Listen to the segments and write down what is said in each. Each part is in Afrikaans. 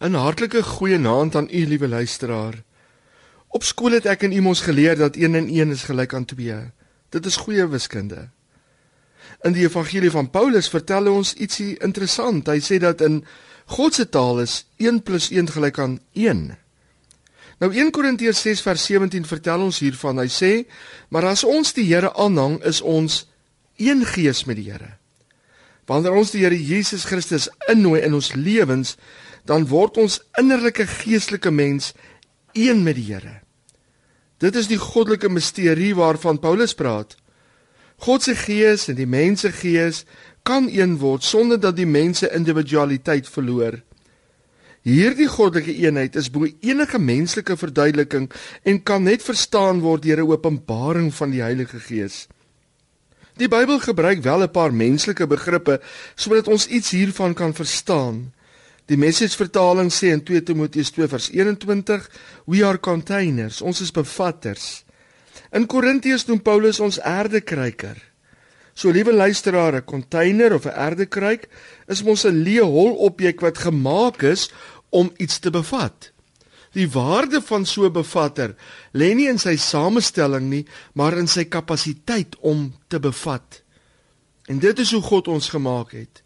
'n Hartlike goeienaand aan u liewe luisteraar. Op skool het ek en u mos geleer dat 1 en 1 is gelyk aan 2. Dit is goeie wiskunde. In die evangelie van Paulus vertel hy ons ietsie interessant. Hy sê dat in God se taal is 1 + 1 gelyk aan 1. Nou 1 Korintiërs 6 vers 17 vertel ons hiervan. Hy sê: "Maar as ons die Here aanhang, is ons een gees met die Here." Wanneer ons die Here Jesus Christus innooi in ons lewens, dan word ons innerlike geestelike mens een met die Here. Dit is die goddelike misterie waarvan Paulus praat. God se gees en die mens se gees kan een word sonder dat die mens se individualiteit verloor. Hierdie goddelike eenheid is bo enige menslike verduideliking en kan net verstaan word deur 'n openbaring van die Heilige Gees. Die Bybel gebruik wel 'n paar menslike begrippe sodat ons iets hiervan kan verstaan. Die Message vertaling sê in 2 Timoteus 2 vers 21, we are containers, ons is bevatters. In Korintiërs noem Paulus ons aardekruiker. So liewe luisteraar, 'n container of 'n aardekruik is mos 'n leë hol objek wat gemaak is om iets te bevat. Die waarde van so 'n bevatter lê nie in sy samestelling nie, maar in sy kapasiteit om te bevat. En dit is hoe God ons gemaak het.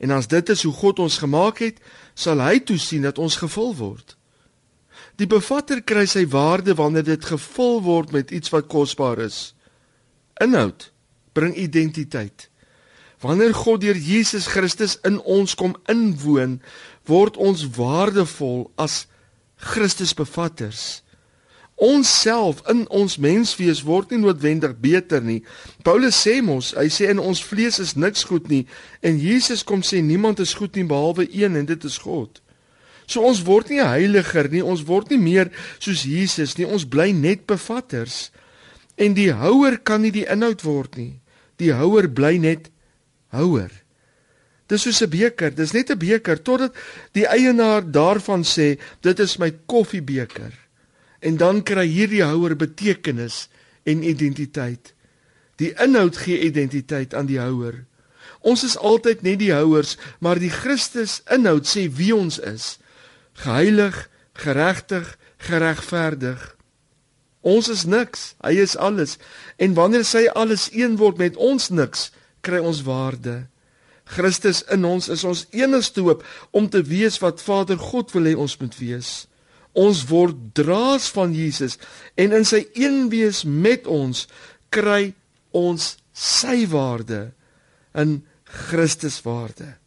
En as dit is hoe God ons gemaak het, sal hy toesien dat ons gevul word. Die bevatter kry sy waarde wanneer dit gevul word met iets wat kosbaar is. Inhoud bring identiteit. Wanneer God deur Jesus Christus in ons kom inwoon, word ons waardevol as Christus bevatters. Ons self in ons menswees word nie noodwendig beter nie. Paulus sê mos, hy sê in ons vlees is niks goed nie en Jesus kom sê niemand is goed nie behalwe een en dit is God. So ons word nie heiliger nie, ons word nie meer soos Jesus nie, ons bly net bevatters. En die houer kan nie die inhoud word nie. Die houer bly net houer. Dis soos 'n beker, dis net 'n beker totdat die eienaar daarvan sê, dit is my koffiebeker. En dan kry hierdie houer betekenis en identiteit. Die inhoud gee identiteit aan die houer. Ons is altyd net die houers, maar die Christus inhoud sê wie ons is. Geheilig, geregtig, geregverdig. Ons is niks, hy is alles. En wanneer sy alles een word met ons niks, kry ons waarde. Christus in ons is ons enigste hoop om te wees wat Vader God wil hê ons moet wees. Ons word draers van Jesus en in sy eenwees met ons kry ons sy waarde in Christus waarde.